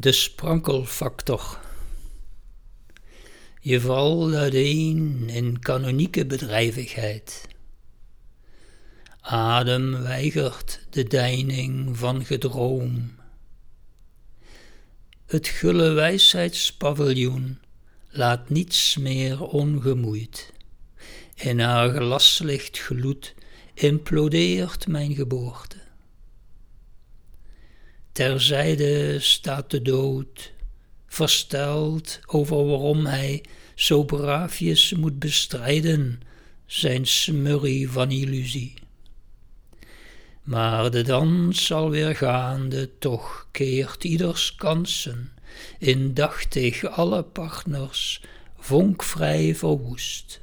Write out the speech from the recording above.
De sprankelfactor. Je valt uiteen in kanonieke bedrijvigheid. Adem weigert de deining van gedroom. Het gulle wijsheidspaviljoen laat niets meer ongemoeid. In haar glaslicht gloed implodeert mijn geboorte. Terzijde staat de dood, versteld over waarom hij zo braafjes moet bestrijden zijn smurrie van illusie. Maar de dans alweer gaande, toch keert ieders kansen, indachtig alle partners, vonkvrij verwoest.